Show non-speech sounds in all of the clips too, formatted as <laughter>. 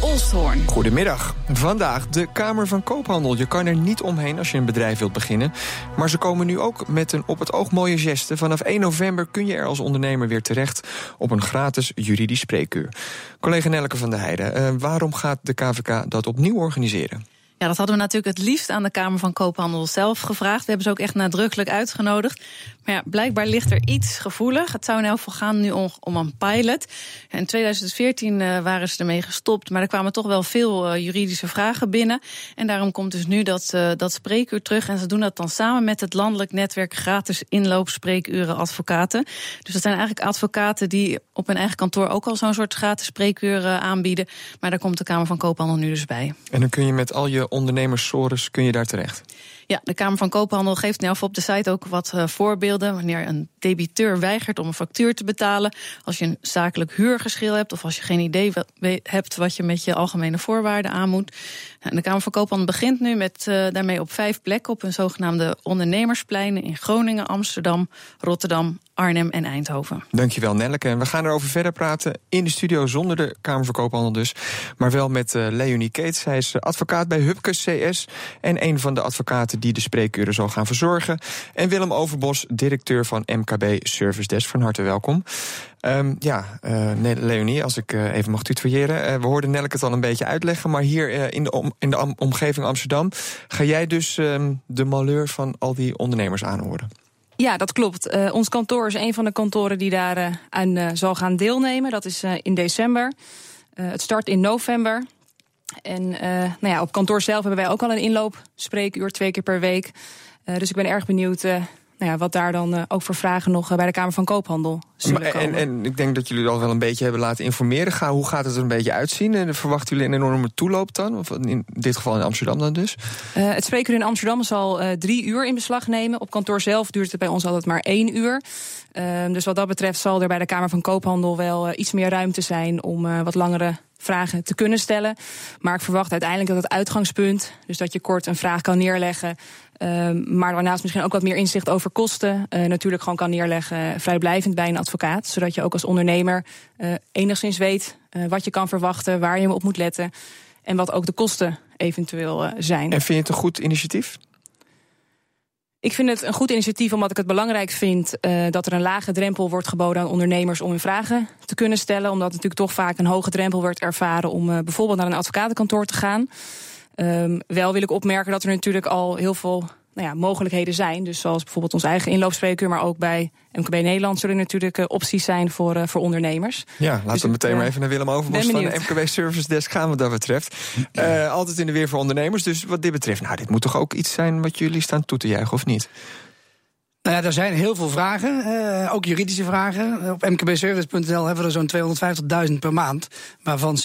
Ronald. Goedemiddag. Vandaag de Kamer van Koophandel. Je kan er niet omheen als je een bedrijf wilt beginnen. Maar ze komen nu ook met een op het oog mooie geste. Vanaf 1 november kun je er als ondernemer weer terecht op een gratis juridisch spreekuur. Collega Nelke van der Heijden, uh, waarom gaat de KVK dat opnieuw organiseren? Ja, dat hadden we natuurlijk het liefst aan de Kamer van Koophandel zelf gevraagd. We hebben ze ook echt nadrukkelijk uitgenodigd. Maar ja, blijkbaar ligt er iets gevoelig. Het zou in elk geval gaan nu om, een pilot. In 2014 uh, waren ze ermee gestopt, maar er kwamen toch wel veel uh, juridische vragen binnen. En daarom komt dus nu dat, uh, dat spreekuur terug. En ze doen dat dan samen met het landelijk netwerk gratis inloopspreekuren advocaten. Dus dat zijn eigenlijk advocaten die op hun eigen kantoor ook al zo'n soort gratis spreekuren aanbieden. Maar daar komt de Kamer van Koophandel nu dus bij. En dan kun je met al je ondernemerssores kun je daar terecht? Ja, de Kamer van Koophandel geeft nu op de site ook wat uh, voorbeelden. Wanneer een debiteur weigert om een factuur te betalen. Als je een zakelijk huurgeschil hebt. Of als je geen idee hebt wat je met je algemene voorwaarden aan moet. En de Kamer van Koophandel begint nu met uh, daarmee op vijf plekken. Op een zogenaamde ondernemerspleinen in Groningen, Amsterdam, Rotterdam, Arnhem en Eindhoven. Dankjewel Nelleke. En we gaan erover verder praten in de studio zonder de Kamer Koophandel dus. Maar wel met uh, Leonie Keets. Zij is advocaat bij Hupke CS. En een van de advocaten die de spreekuren zal gaan verzorgen. En Willem Overbos, directeur van MKB Service Desk. Van harte welkom. Um, ja, uh, Leonie, als ik even mag tutoyeren. Uh, we hoorden Nelke het al een beetje uitleggen, maar hier in de, in de om, omgeving Amsterdam ga jij dus um, de malheur van al die ondernemers aanhoren. Ja, dat klopt. Uh, ons kantoor is een van de kantoren die daar uh, aan uh, zal gaan deelnemen. Dat is in december. het start in november. En nou ja, op kantoor zelf hebben wij ook al een inloopspreekuur twee keer per week. dus ik ben erg benieuwd nou ja, wat daar dan uh, ook voor vragen nog uh, bij de Kamer van Koophandel zullen komen. En, en ik denk dat jullie al wel een beetje hebben laten informeren. Ga, hoe gaat het er een beetje uitzien? En verwachten jullie een enorme toeloop dan? Of in dit geval in Amsterdam dan dus? Uh, het spreekuur in Amsterdam zal drie uur in beslag nemen. Op kantoor zelf duurt het bij ons altijd maar één uur. dus wat dat betreft zal er bij de Kamer van Koophandel wel iets meer ruimte zijn om wat langere vragen te kunnen stellen. Maar ik verwacht uiteindelijk dat het uitgangspunt, dus dat je kort een vraag kan neerleggen, uh, maar daarnaast misschien ook wat meer inzicht over kosten, uh, natuurlijk gewoon kan neerleggen vrijblijvend bij een advocaat, zodat je ook als ondernemer uh, enigszins weet wat je kan verwachten, waar je op moet letten en wat ook de kosten eventueel zijn. En vind je het een goed initiatief? Ik vind het een goed initiatief omdat ik het belangrijk vind uh, dat er een lage drempel wordt geboden aan ondernemers om hun vragen te kunnen stellen. Omdat natuurlijk toch vaak een hoge drempel wordt ervaren om uh, bijvoorbeeld naar een advocatenkantoor te gaan. Um, wel wil ik opmerken dat er natuurlijk al heel veel nou ja, mogelijkheden zijn. Dus zoals bijvoorbeeld ons eigen inloopspreker, maar ook bij MKB Nederland zullen er natuurlijk uh, opties zijn voor, uh, voor ondernemers. Ja, laten dus we meteen uh, maar even naar Willem Overbos van de MKB Service Desk gaan wat dat betreft. altijd in de weer voor ondernemers. Dus wat dit betreft, nou, dit moet toch ook iets zijn wat jullie staan toe te juichen, of niet? Nou ja, er zijn heel veel vragen, uh, ook juridische vragen. Op mkbservice.nl hebben we er zo'n 250.000 per maand, waarvan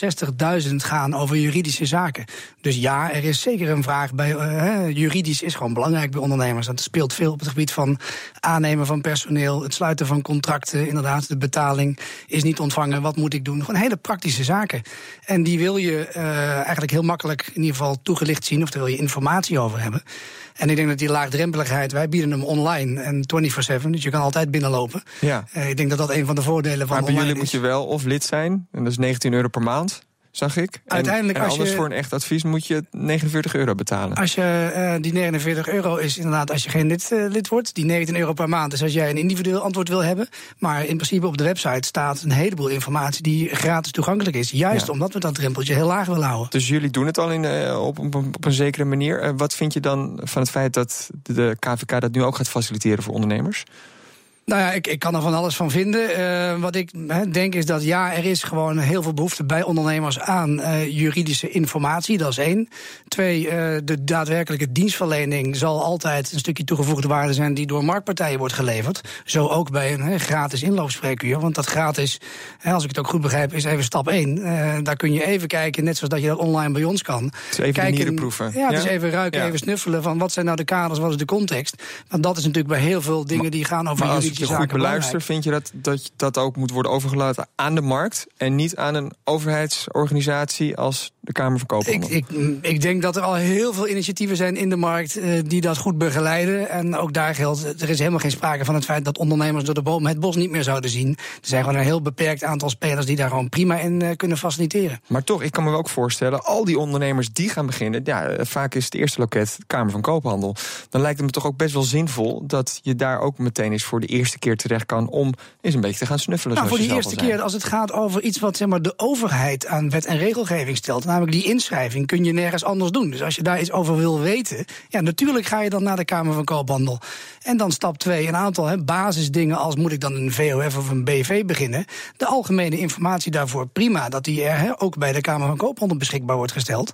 60.000 gaan over juridische zaken. Dus ja, er is zeker een vraag bij. Uh, juridisch is gewoon belangrijk bij ondernemers. Dat speelt veel op het gebied van aannemen van personeel, het sluiten van contracten, inderdaad, de betaling is niet ontvangen. Wat moet ik doen? Gewoon hele praktische zaken. En die wil je uh, eigenlijk heel makkelijk in ieder geval toegelicht zien, of daar wil je informatie over hebben. En ik denk dat die laagdrempeligheid, wij bieden hem online en 24-7, dus je kan altijd binnenlopen. Ja. Uh, ik denk dat dat een van de voordelen van maar bij online jullie moet je wel of lid zijn, en dat is 19 euro per maand zag ik. Uiteindelijk en, en als anders je, voor een echt advies moet je 49 euro betalen. Als je uh, die 49 euro is inderdaad als je geen lid, uh, lid wordt. Die 19 euro per maand is als jij een individueel antwoord wil hebben. Maar in principe op de website staat een heleboel informatie die gratis toegankelijk is. Juist ja. omdat we dat drempeltje heel laag willen houden. Dus jullie doen het al in, uh, op, op, op, een zekere manier. wat vind je dan van het feit dat de KVK dat nu ook gaat faciliteren voor ondernemers? Nou ja, ik, ik kan er van alles van vinden. Uh, wat ik he, denk is dat ja, er is gewoon heel veel behoefte bij ondernemers aan uh, juridische informatie. Dat is één. Twee, uh, de daadwerkelijke dienstverlening zal altijd een stukje toegevoegde waarde zijn die door marktpartijen wordt geleverd. Zo ook bij een he, gratis inloopspreekuur. Want dat gratis, he, als ik het ook goed begrijp, is even stap één. daar kun je even kijken, net zoals dat je dat online bij ons kan. Is even kijken, de proeven. Ja, is even ruiken, ja. even snuffelen van wat zijn nou de kaders, wat is de context. Want dat is natuurlijk bij heel veel dingen die gaan over juridische je goed beluistert, vind je dat, dat dat ook moet worden overgelaten aan de markt? En niet aan een overheidsorganisatie als de Kamer van Koophandel? Ik, ik, ik denk dat er al heel veel initiatieven zijn in de markt uh, die dat goed begeleiden. En ook daar geldt, er is helemaal geen sprake van het feit dat ondernemers door de boom het bos niet meer zouden zien. Er zijn gewoon een heel beperkt aantal spelers die daar gewoon prima in uh, kunnen faciliteren. Maar toch, ik kan me ook voorstellen, al die ondernemers die gaan beginnen, ja, vaak is het eerste loket de Kamer van Koophandel. Dan lijkt het me toch ook best wel zinvol dat je daar ook meteen eens voor de eerste keer terecht kan om eens een beetje te gaan snuffelen. Nou, voor de eerste keer, als het gaat over iets wat zeg maar, de overheid aan wet en regelgeving stelt, namelijk die inschrijving, kun je nergens anders doen. Dus als je daar iets over wil weten, ja, natuurlijk ga je dan naar de Kamer van Koophandel. En dan stap 2, een aantal basisdingen als moet ik dan een VOF of een BV beginnen. De algemene informatie daarvoor, prima, dat die er ook bij de Kamer van Koophandel beschikbaar wordt gesteld.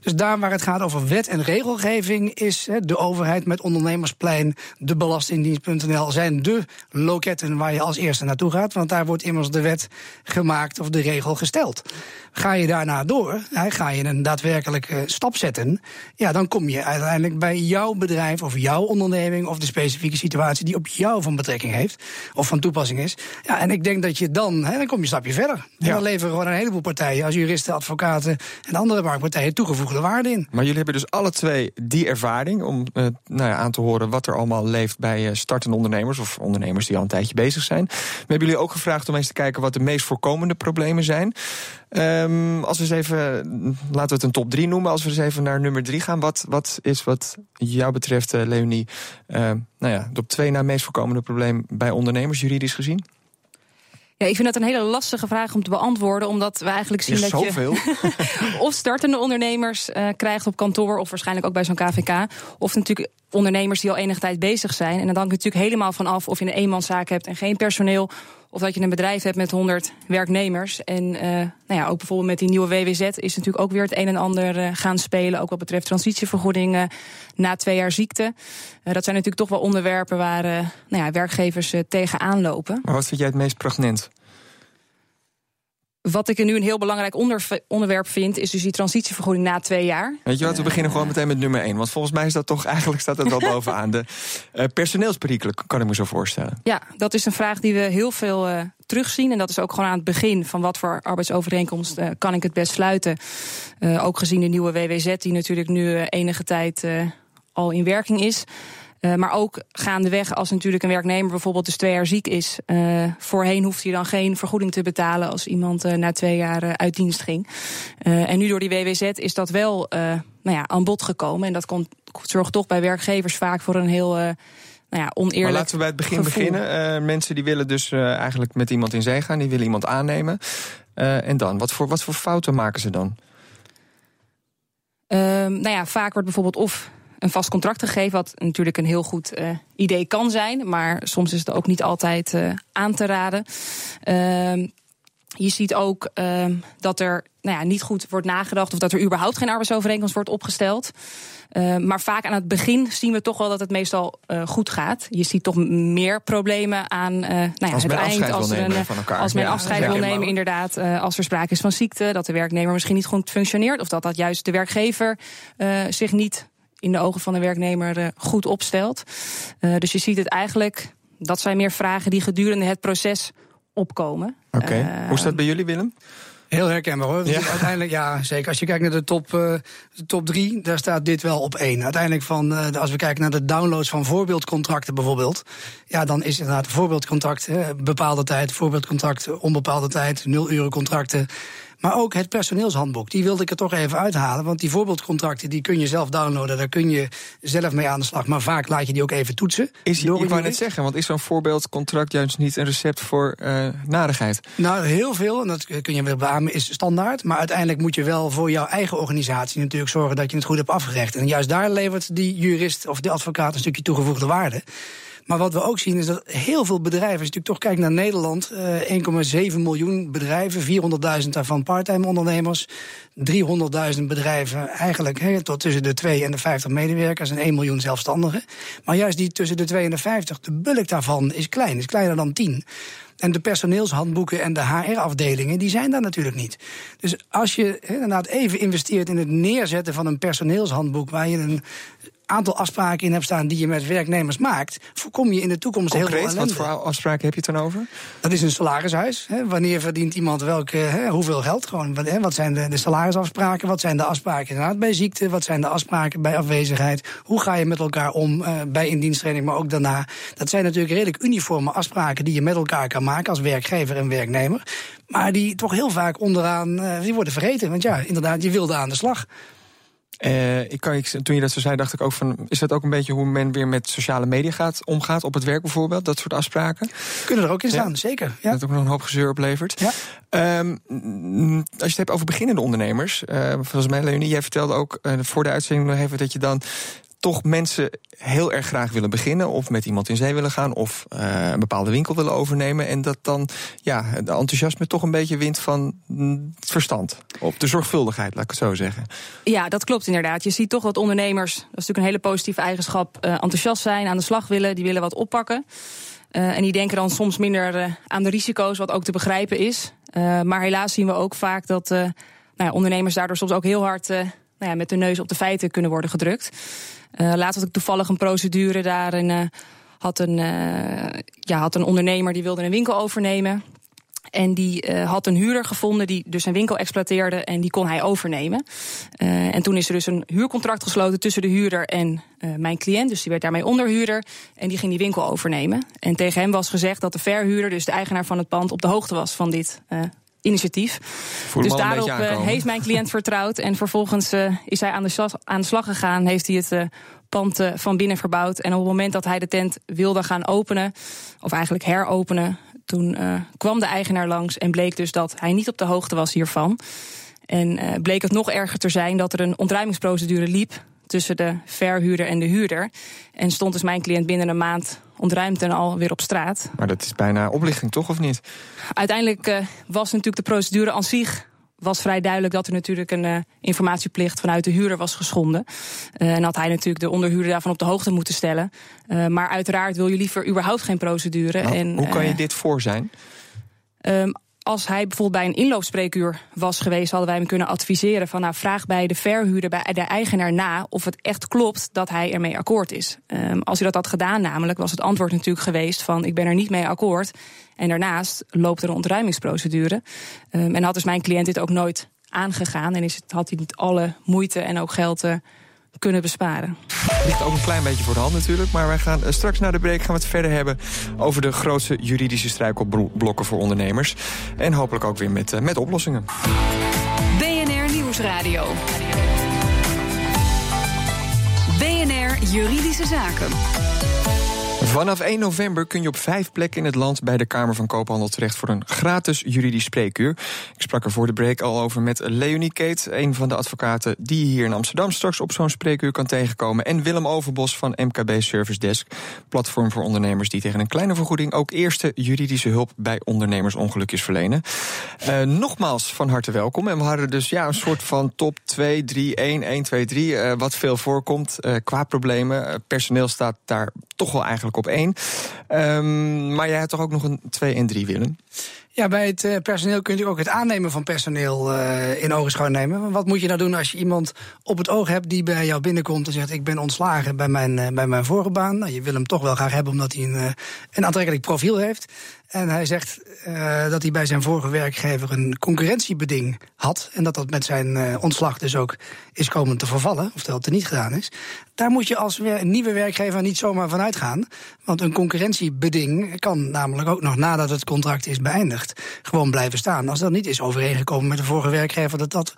Dus daar waar het gaat over wet en regelgeving, is de overheid met ondernemersplein, de Belastingdienst.nl zijn de loketten waar je als eerste naartoe gaat. Want daar wordt immers de wet gemaakt of de regel gesteld. Ga je daarna door, ga je een daadwerkelijke stap zetten, ja, dan kom je uiteindelijk bij jouw bedrijf of jouw onderneming of de specifieke situatie die op jou van betrekking heeft of van toepassing is. Ja, en ik denk dat je dan, hè, dan kom je een stapje verder. En dan leveren gewoon een heleboel partijen als juristen, advocaten en andere marktpartijen toegevoegde waarde in. Maar jullie hebben dus alle twee die ervaring om uh, nou ja, aan te horen wat er allemaal leeft bij uh, startende ondernemers of ondernemers die al een tijdje bezig zijn. We hebben jullie ook gevraagd om eens te kijken wat de meest voorkomende problemen zijn. Um, als we eens even, laten we het een top 3 noemen. Als we eens even naar nummer 3 gaan. Wat, wat is wat jou betreft, uh, Leonie, uh, nou ja, de op twee na meest voorkomende probleem bij ondernemers, juridisch gezien? Ja, ik vind dat een hele lastige vraag om te beantwoorden, omdat we eigenlijk zien dat zoveel. je <laughs> of startende ondernemers uh, krijgt op kantoor, of waarschijnlijk ook bij zo'n KVK, of natuurlijk ondernemers die al enige tijd bezig zijn. En dan hangt het natuurlijk helemaal van af of je een eenmanszaak hebt en geen personeel, of dat je een bedrijf hebt met 100 werknemers. En uh, nou ja, ook bijvoorbeeld met die nieuwe WWZ is natuurlijk ook weer het een en ander uh, gaan spelen. Ook wat betreft transitievergoedingen na twee jaar ziekte. Uh, dat zijn natuurlijk toch wel onderwerpen waar nou ja, werkgevers tegenaan lopen. Maar wat vind jij het meest pregnant? Wat ik er nu een heel belangrijk onder, onderwerp vind, is dus die transitievergoeding na twee jaar. Weet je wat, we beginnen gewoon meteen met nummer één. Want volgens mij is dat toch, eigenlijk staat het wel <laughs> bovenaan. De uh, personeelsperikelen, kan ik me zo voorstellen. Ja, dat is een vraag die we heel veel uh, terugzien. En dat is ook gewoon aan het begin van wat voor arbeidsovereenkomst uh, kan ik het best sluiten. ook gezien de nieuwe WWZ, die natuurlijk nu enige tijd al in werking is. Uh, maar ook gaandeweg, als natuurlijk een werknemer bijvoorbeeld dus twee jaar ziek is. Uh, voorheen hoeft hij dan geen vergoeding te betalen als iemand uh, na twee jaar uit dienst ging. en nu door die WWZ is dat wel nou ja, aan bod gekomen. En dat komt, zorgt toch bij werkgevers vaak voor een heel nou ja, oneerlijk. Maar laten we bij het begin gevoel. beginnen. Uh, mensen die willen dus uh, eigenlijk met iemand in zee gaan, die willen iemand aannemen. Uh, en dan, wat voor, wat voor fouten maken ze dan? nou ja, vaak wordt bijvoorbeeld of een vast contract gegeven, wat natuurlijk een heel goed uh, idee kan zijn, maar soms is het ook niet altijd uh, aan te raden. Uh, je ziet ook ehm, dat er nou ja, niet goed wordt nagedacht of dat er überhaupt geen arbeidsovereenkomst wordt opgesteld. Uh, maar vaak aan het begin zien we toch wel dat het meestal uh, goed gaat. Je ziet toch meer problemen aan uh, nou ja, als het eind. Als, een, als men afscheid wil nemen, inderdaad. als er sprake is van ziekte, dat de werknemer misschien niet goed functioneert. Of dat dat juist de werkgever zich niet in de ogen van de werknemer uh, goed opstelt. Uh, dus je ziet het eigenlijk, dat zijn meer vragen die gedurende het proces opkomen. Oké, okay. uh, hoe is dat bij jullie, Willem? Heel herkenbaar hoor. Ja. <laughs> Uiteindelijk, ja, zeker. Als je kijkt naar de top, uh, de top drie, daar staat dit wel op één. Uiteindelijk, van, uh, als we kijken naar de downloads van voorbeeldcontracten bijvoorbeeld. Ja, dan is inderdaad een voorbeeldcontract, hè, bepaalde tijd, voorbeeldcontract, onbepaalde tijd, nul uren contracten. Maar ook het personeelshandboek, die wilde ik er toch even uithalen. Want die voorbeeldcontracten die kun je zelf downloaden, daar kun je zelf mee aan de slag. Maar vaak laat je die ook even toetsen. Is, ik wou net zeggen, want is zo'n voorbeeldcontract juist niet een recept voor uh, nadigheid? Nou, heel veel, en dat kun je wel beamen, is standaard. Maar uiteindelijk moet je wel voor jouw eigen organisatie natuurlijk zorgen dat je het goed hebt afgerecht. En juist daar levert die jurist of de advocaat een stukje toegevoegde waarde. Maar wat we ook zien is dat heel veel bedrijven, als je natuurlijk toch kijkt naar Nederland, uh, 1,7 miljoen bedrijven, 400.000 daarvan parttime ondernemers, 300.000 bedrijven eigenlijk tot tussen de 2 en de 50 medewerkers en 1 miljoen zelfstandigen. Maar juist die tussen de 2 en de 50, de bulk daarvan is klein, is kleiner dan 10. En de personeelshandboeken en de HR-afdelingen, die zijn daar natuurlijk niet. Dus als je inderdaad even investeert in het neerzetten van een personeelshandboek, waar je een aantal afspraken in hebt staan die je met werknemers maakt, voorkom je in de toekomst Concreet, heel veel ellende. wat voor afspraken heb je het dan over? Dat is een salarishuis. Hè. Wanneer verdient iemand welke, hè, hoeveel geld? Gewoon, wat, hè, wat zijn de, de salarisafspraken? Wat zijn de afspraken inderdaad bij ziekte? Wat zijn de afspraken bij afwezigheid? Hoe ga je met elkaar om uh, bij indiensttraining, maar ook daarna? Dat zijn natuurlijk redelijk uniforme afspraken die je met elkaar kan maken als werkgever en werknemer. Maar die toch heel vaak onderaan, uh, die worden vergeten. Want ja, inderdaad, je wilde aan de slag. Uh, ik kan, ik, toen je dat zo zei, dacht ik ook van... is dat ook een beetje hoe men weer met sociale media gaat, omgaat... op het werk bijvoorbeeld, dat soort afspraken? Kunnen er ook in staan, ja. zeker. Ja. Dat ook nog een hoop gezeur oplevert. Ja. Um, als je het hebt over beginnende ondernemers... Uh, volgens mij, Leonie, jij vertelde ook uh, voor de uitzending nog even... dat je dan toch mensen heel erg graag willen beginnen... of met iemand in zee willen gaan... of uh, een bepaalde winkel willen overnemen... en dat dan ja, de enthousiasme toch een beetje wint van het verstand. Op de zorgvuldigheid, laat ik het zo zeggen. Ja, dat klopt inderdaad. Je ziet toch dat ondernemers... dat is natuurlijk een hele positieve eigenschap... Uh, enthousiast zijn, aan de slag willen, die willen wat oppakken. Uh, en die denken dan soms minder aan de risico's, wat ook te begrijpen is. Maar helaas zien we ook vaak dat nou ja, ondernemers daardoor soms ook heel hard... nou ja, met de neus op de feiten kunnen worden gedrukt. Uh, laatst had ik toevallig een procedure daarin. Uh, had, een, uh, ja, had een ondernemer die wilde een winkel overnemen. En die had een huurder gevonden die dus een winkel exploiteerde en die kon hij overnemen. En toen is er dus een huurcontract gesloten tussen de huurder en mijn cliënt. Dus die werd daarmee onderhuurder en die ging die winkel overnemen. En tegen hem was gezegd dat de verhuurder, dus de eigenaar van het pand, op de hoogte was van dit initiatief. Dus daarop uh, heeft mijn cliënt vertrouwd. En vervolgens uh, is hij aan de, slag, aan de slag gegaan. Heeft hij het uh, pand van binnen verbouwd. En op het moment dat hij de tent wilde gaan openen, of eigenlijk heropenen, toen kwam de eigenaar langs en bleek dus dat hij niet op de hoogte was hiervan. En bleek het nog erger te zijn dat er een ontruimingsprocedure liep tussen de verhuurder en de huurder. En stond dus mijn cliënt binnen een maand ontruimd en alweer op straat. Maar dat is bijna oplichting, toch, of niet? Uiteindelijk uh, was natuurlijk de procedure aan zich was vrij duidelijk dat er natuurlijk een uh, informatieplicht vanuit de huurder was geschonden. Uh, en had hij natuurlijk de onderhuurder daarvan op de hoogte moeten stellen. Uh, maar uiteraard wil je liever überhaupt geen procedure. Nou, en, hoe kan je dit voor zijn? Um, als hij bijvoorbeeld bij een inloopspreekuur was geweest, hadden wij hem kunnen adviseren van nou vraag bij de verhuurder, bij de eigenaar na of het echt klopt dat hij ermee akkoord is. Um, als hij dat had gedaan, namelijk, was het antwoord natuurlijk geweest van ik ben er niet mee akkoord. En daarnaast loopt er een ontruimingsprocedure. Um, en had dus mijn cliënt dit ook nooit aangegaan en is het, had hij niet alle moeite en ook geld uh, kunnen besparen. Ligt ook een klein beetje voor de hand natuurlijk. Maar wij gaan uh, straks na de break gaan we het verder hebben... over de grootste juridische struikelblokken voor ondernemers. En hopelijk ook weer met, uh, met oplossingen. BNR Nieuwsradio. BNR Juridische Zaken. Vanaf 1 november kun je op vijf plekken in het land bij de Kamer van Koophandel terecht voor een gratis juridisch spreekuur. Ik sprak er voor de break al over met Leonie Keet, een van de advocaten die hier in Amsterdam straks op zo'n spreekuur kan tegenkomen. En Willem Overbos van MKB Service Desk, platform voor ondernemers die tegen een kleine vergoeding ook eerste juridische hulp bij ondernemersongelukjes verlenen. Uh, nogmaals van harte welkom. En we hadden dus ja, een soort van top 2, 3, 1, 1, 2, 3, uh, wat veel voorkomt uh, qua problemen. personeel staat daar toch wel eigenlijk op één. Um, maar jij hebt toch ook nog een 2 en 3, Willem? Ja, bij het uh, personeel kun je ook het aannemen van personeel uh, in ogenschouw nemen. Wat moet je nou doen als je iemand op het oog hebt die bij jou binnenkomt en zegt: Ik ben ontslagen bij mijn, uh, bij mijn vorige baan. Nou, je wil hem toch wel graag hebben omdat hij een, een aantrekkelijk profiel heeft. En hij zegt uh, dat hij bij zijn vorige werkgever een concurrentiebeding had. En dat dat met zijn uh, ontslag dus ook is komen te vervallen. Of dat er niet gedaan is. Daar moet je als nieuwe werkgever niet zomaar van uitgaan. Want een concurrentiebeding kan namelijk ook nog nadat het contract is beëindigd. gewoon blijven staan. Als dat niet is overeengekomen met de vorige werkgever, dat dat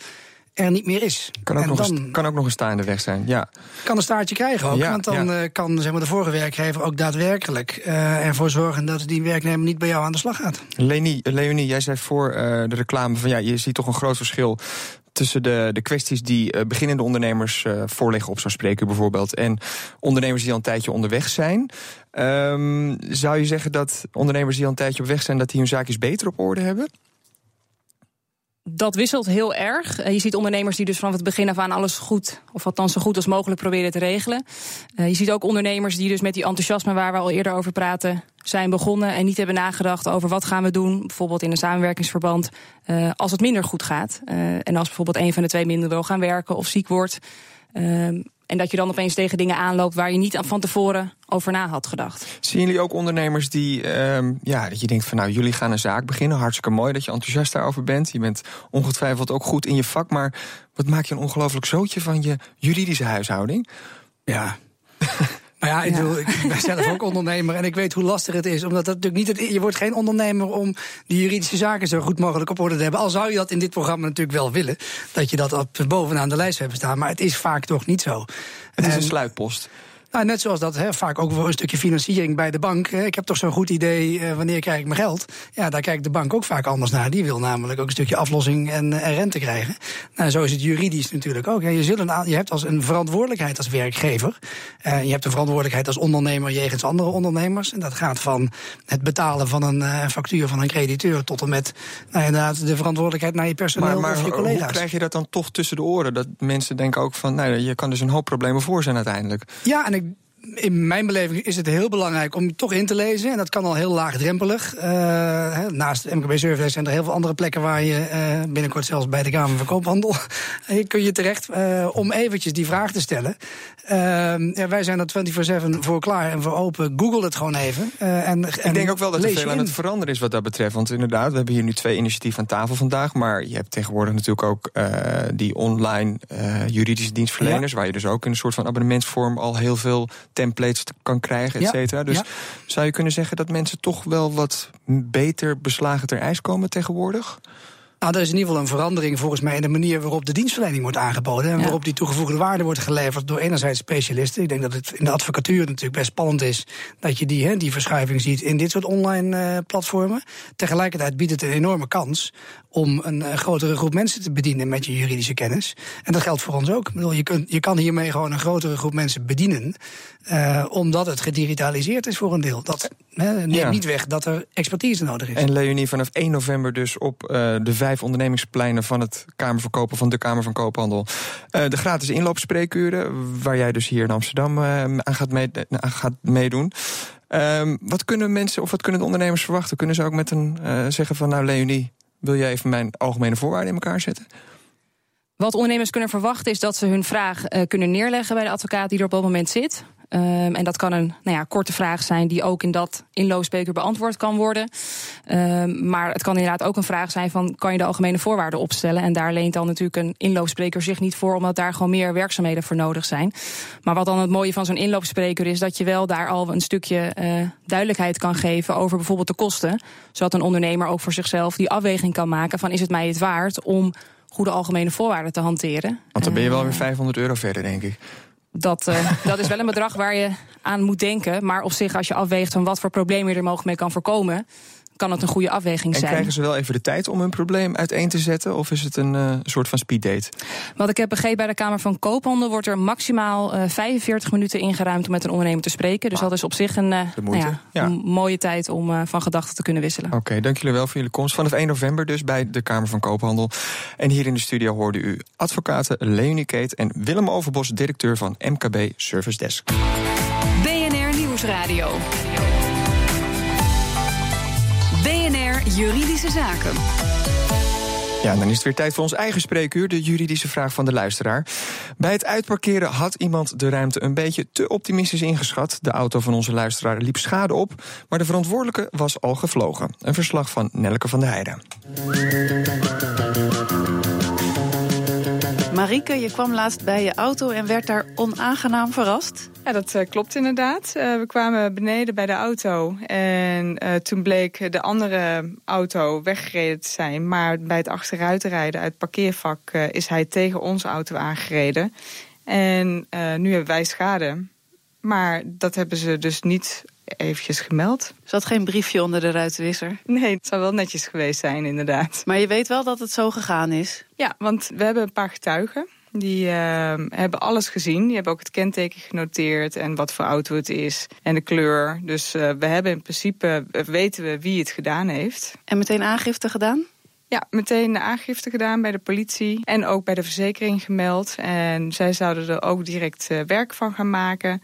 er niet meer is. Kan ook, en nog, dan, een, kan ook nog een staande weg zijn, ja. Kan een staartje krijgen ook, Ja, want dan ja. uh, kan zeg maar, de vorige werkgever ook daadwerkelijk uh, ervoor zorgen dat die werknemer niet bij jou aan de slag gaat. Leonie, Leonie jij zei voor uh, de reclame van ja, je ziet toch een groot verschil tussen de, de kwesties die uh, beginnende ondernemers voorleggen op zo'n spreker bijvoorbeeld en ondernemers die al een tijdje onderweg zijn. Um, zou je zeggen dat ondernemers die al een tijdje op weg zijn, dat die hun zaakjes beter op orde hebben? Dat wisselt heel erg. Eh, je ziet ondernemers die dus vanaf het begin af aan alles goed, of althans zo goed als mogelijk proberen te regelen. Uh, je ziet ook ondernemers die dus met die enthousiasme waar we al eerder over praten, zijn begonnen en niet hebben nagedacht over wat gaan we doen, bijvoorbeeld in een samenwerkingsverband, uh, als het minder goed gaat. en als bijvoorbeeld een van de twee minder wil gaan werken of ziek wordt. Ehm, en dat je dan opeens tegen dingen aanloopt waar je niet van tevoren over na had gedacht. Zien jullie ook ondernemers die, um, ja, dat je denkt van nou, jullie gaan een zaak beginnen. Hartstikke mooi dat je enthousiast daarover bent. Je bent ongetwijfeld ook goed in je vak. Maar wat maak je een ongelooflijk zootje van je juridische huishouding? Ja. <laughs> Maar ja, ik, Bedoel, ik ben zelf ook <laughs> ondernemer en ik weet hoe lastig het is. Omdat dat natuurlijk niet het, je wordt geen ondernemer om die juridische zaken zo goed mogelijk op orde te hebben. Al zou je dat in dit programma natuurlijk wel willen. Dat je dat op bovenaan de lijst hebt staan. Maar het is vaak toch niet zo. Het is een sluitpost. Nou, net zoals dat hè, vaak ook voor een stukje financiering bij de bank. Ik heb toch zo'n goed idee, uh, wanneer krijg ik mijn geld? Ja, daar kijkt de bank ook vaak anders naar. Die wil namelijk ook een stukje aflossing en, en rente krijgen. Nou, zo is het juridisch natuurlijk ook. Je, zult een, je hebt als een verantwoordelijkheid als werkgever. Uh, je hebt een verantwoordelijkheid als ondernemer jegens andere ondernemers. En dat gaat van het betalen van een uh, factuur van een crediteur tot en met nou, inderdaad de verantwoordelijkheid naar je personeel maar, maar of je collega's. Hoe krijg je dat dan toch tussen de oren? Dat mensen denken ook van, nou, je kan dus een hoop problemen voor zijn uiteindelijk. Ja, en ik in mijn beleving is het heel belangrijk om toch in te lezen. En dat kan al heel laagdrempelig. Uh, naast MKB Service zijn er heel veel andere plekken waar je uh, binnenkort zelfs bij de Kamer van Koophandel <laughs> kun je terecht uh, om eventjes die vraag te stellen. ja, wij zijn er 24-7 voor klaar en voor open. Google het gewoon even. en, Ik denk ook wel dat er veel aan het veranderen is wat dat betreft. Want inderdaad, we hebben hier nu twee initiatieven aan tafel vandaag. Maar je hebt tegenwoordig natuurlijk ook die online juridische dienstverleners. Waar je dus ook in een soort van abonnementsvorm al heel veel templates kan krijgen, et cetera. Dus zou je kunnen zeggen dat mensen toch wel wat beter beslagen ter ijs komen tegenwoordig? Nou, er is in ieder geval een verandering volgens mij in de manier waarop de dienstverlening wordt aangeboden. En waarop die toegevoegde waarde wordt geleverd door enerzijds specialisten. Ik denk dat het in de advocatuur natuurlijk best spannend is dat je die, hè, die verschuiving ziet in dit soort online uh, platformen. Tegelijkertijd biedt het een enorme kans om een, een, grotere groep mensen te bedienen met je juridische kennis. En dat geldt voor ons ook. Ik bedoel, je, kunt, je kan hiermee gewoon een grotere groep mensen bedienen. Uh, omdat het gedigitaliseerd is voor een deel. Dat neemt ja. niet weg dat er expertise nodig is. En Leonie, vanaf 1 november dus op uh, de vijf ondernemingspleinen van het Kamerverkopen van de Kamer van Koophandel. Uh, de gratis inloopspreekuren, waar jij dus hier in Amsterdam aan, gaat mee, aan gaat meedoen. Um, wat kunnen mensen of wat kunnen de ondernemers verwachten? Kunnen ze ook met een zeggen van nou Leonie, wil jij even mijn algemene voorwaarden in elkaar zetten? Wat ondernemers kunnen verwachten is dat ze hun vraag uh, kunnen neerleggen bij de advocaat die er op dat moment zit. Um, en dat kan een nou ja, korte vraag zijn die ook in dat inloopspreker beantwoord kan worden. Um, maar het kan inderdaad ook een vraag zijn van kan je de algemene voorwaarden opstellen? En daar leent dan natuurlijk een inloopspreker zich niet voor, omdat daar gewoon meer werkzaamheden voor nodig zijn. Maar wat dan het mooie van zo'n inloopspreker is dat je wel daar al een stukje uh, duidelijkheid kan geven over bijvoorbeeld de kosten. Zodat een ondernemer ook voor zichzelf die afweging kan maken van is het mij het waard om goede algemene voorwaarden te hanteren. Want dan ben je wel weer 500 euro verder, denk ik. Dat, uh, <laughs> dat is wel een bedrag waar je aan moet denken. Maar op zich, als je afweegt van wat voor problemen je er mogelijk mee kan voorkomen kan het een goede afweging en zijn. En krijgen ze wel even de tijd om hun probleem uiteen te zetten? Of is het een uh, soort van speeddate? Wat ik heb begrepen bij de Kamer van Koophandel... wordt er maximaal uh, 45 minuten ingeruimd om met een ondernemer te spreken. Dus ah, dat is op zich een, uh, nou ja, ja. een mooie tijd om van gedachten te kunnen wisselen. Oké, okay, dank jullie wel voor jullie komst. Vanaf 1 november dus bij de Kamer van Koophandel. En hier in de studio hoorde u advocaten Leonie Keet... en Willem Overbos, directeur van MKB Service Desk. BNR Nieuwsradio. Juridische Zaken. Ja, dan is het weer tijd voor ons eigen spreekuur, de juridische vraag van de luisteraar. Bij het uitparkeren had iemand de ruimte een beetje te optimistisch ingeschat. De auto van onze luisteraar liep schade op, maar de verantwoordelijke was al gevlogen. Een verslag van Nelke van der Heijden. Marieke, je kwam laatst bij je auto en werd daar onaangenaam verrast. Ja, dat uh, klopt inderdaad. Uh, we kwamen beneden bij de auto en uh, toen bleek de andere auto weggereden te zijn. Maar bij het achteruitrijden uit het parkeervak is hij tegen onze auto aangereden. En nu hebben wij schade. Maar dat hebben ze dus niet eventjes gemeld. Zat geen briefje onder de ruitenwisser? Nee, het zou wel netjes geweest zijn, inderdaad. Maar je weet wel dat het zo gegaan is? Ja, want we hebben een paar getuigen. Die uh, hebben alles gezien. Die hebben ook het kenteken genoteerd en wat voor auto het is en de kleur. Dus uh, we hebben in principe, weten we wie het gedaan heeft. En meteen aangifte gedaan? Ja, meteen de aangifte gedaan bij de politie en ook bij de verzekering gemeld. En zij zouden er ook direct uh, werk van gaan maken.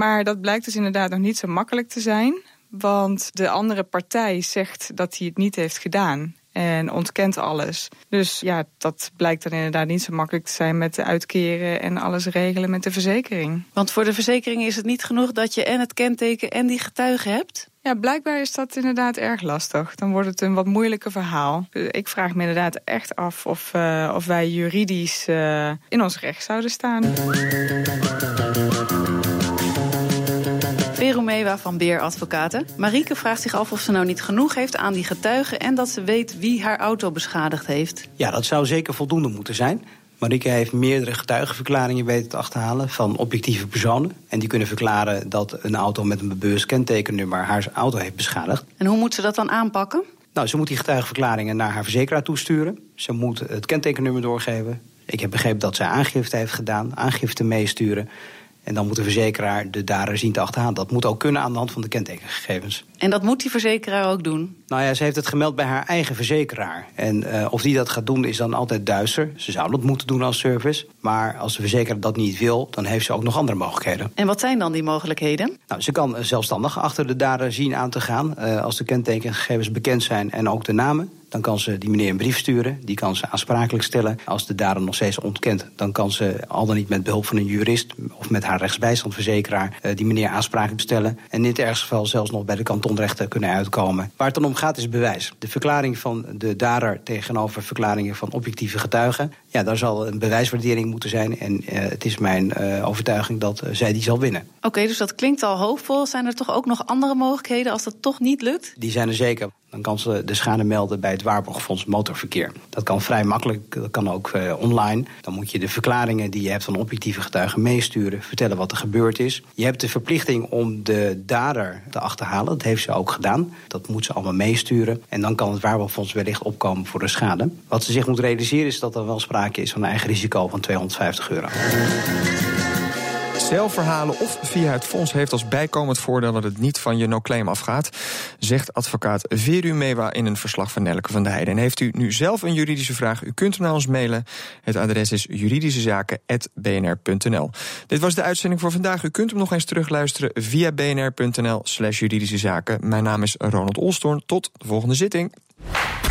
Maar dat blijkt dus inderdaad nog niet zo makkelijk te zijn. Want de andere partij zegt dat hij het niet heeft gedaan en ontkent alles. Dus ja, dat blijkt dan inderdaad niet zo makkelijk te zijn met de uitkeren en alles regelen met de verzekering. Want voor de verzekering is het niet genoeg dat je en het kenteken en die getuigen hebt? Ja, blijkbaar is dat inderdaad erg lastig. Dan wordt het een wat moeilijker verhaal. Ik vraag me inderdaad echt af of, uh, of wij juridisch uh, in ons recht zouden staan. Mewa van Beer Advocaten. Marieke vraagt zich af of ze nou niet genoeg heeft aan die getuigen... en dat ze weet wie haar auto beschadigd heeft. Ja, dat zou zeker voldoende moeten zijn. Marieke heeft meerdere getuigenverklaringen weten te achterhalen van objectieve personen. En die kunnen verklaren dat een auto met een bebeurs kentekennummer haar auto heeft beschadigd. En hoe moet ze dat dan aanpakken? Nou, ze moet die getuigenverklaringen naar haar verzekeraar toesturen. Ze moet het kentekennummer doorgeven. Ik heb begrepen dat zij aangifte heeft gedaan, aangifte meesturen. En dan moet de verzekeraar de dader zien te achterhalen. Dat moet ook kunnen aan de hand van de kentekengegevens. En dat moet die verzekeraar ook doen? Nou ja, ze heeft het gemeld bij haar eigen verzekeraar. En uh, of die dat gaat doen is dan altijd duister. Ze zou dat moeten doen als service. Maar als de verzekeraar dat niet wil, dan heeft ze ook nog andere mogelijkheden. En wat zijn dan die mogelijkheden? Nou, ze kan zelfstandig achter de dader zien aan te gaan. Uh, als de kentekengegevens bekend zijn en ook de namen. Dan kan ze die meneer een brief sturen. Die kan ze aansprakelijk stellen. Als de dader nog steeds ontkent, dan kan ze al dan niet met behulp van een jurist of met haar rechtsbijstandverzekeraar uh, die meneer aansprakelijk stellen. En in het ergste geval zelfs nog bij de kantonrechter kunnen uitkomen. Waar het dan om gaat is bewijs. De verklaring van de dader tegenover verklaringen van objectieve getuigen. Ja, daar zal een bewijswaardering moeten zijn. En uh, het is mijn uh, overtuiging dat zij die zal winnen. Oké, okay, dus dat klinkt al hoopvol. Zijn er toch ook nog andere mogelijkheden als dat toch niet lukt? Die zijn er zeker. Dan kan ze de schade melden bij het Waarborgfonds Motorverkeer. Dat kan vrij makkelijk, dat kan ook uh, online. Dan moet je de verklaringen die je hebt van objectieve getuigen meesturen, vertellen wat er gebeurd is. Je hebt de verplichting om de dader te achterhalen. Dat heeft ze ook gedaan. Dat moet ze allemaal meesturen. En dan kan het Waarborgfonds wellicht opkomen voor de schade. Wat ze zich moet realiseren is dat er wel sprake is een eigen risico van 250 euro zelf verhalen of via het fonds heeft als bijkomend voordeel dat het niet van je no-claim afgaat, zegt advocaat Veru Mewa in een verslag van Nelke van der Heijden. En heeft u nu zelf een juridische vraag, u kunt hem naar ons mailen. Het adres is juridischezaken.bnr.nl. Dit was de uitzending voor vandaag. U kunt hem nog eens terugluisteren via bnr.nl slash juridische zaken. Mijn naam is Ronald Olstorn. Tot de volgende zitting.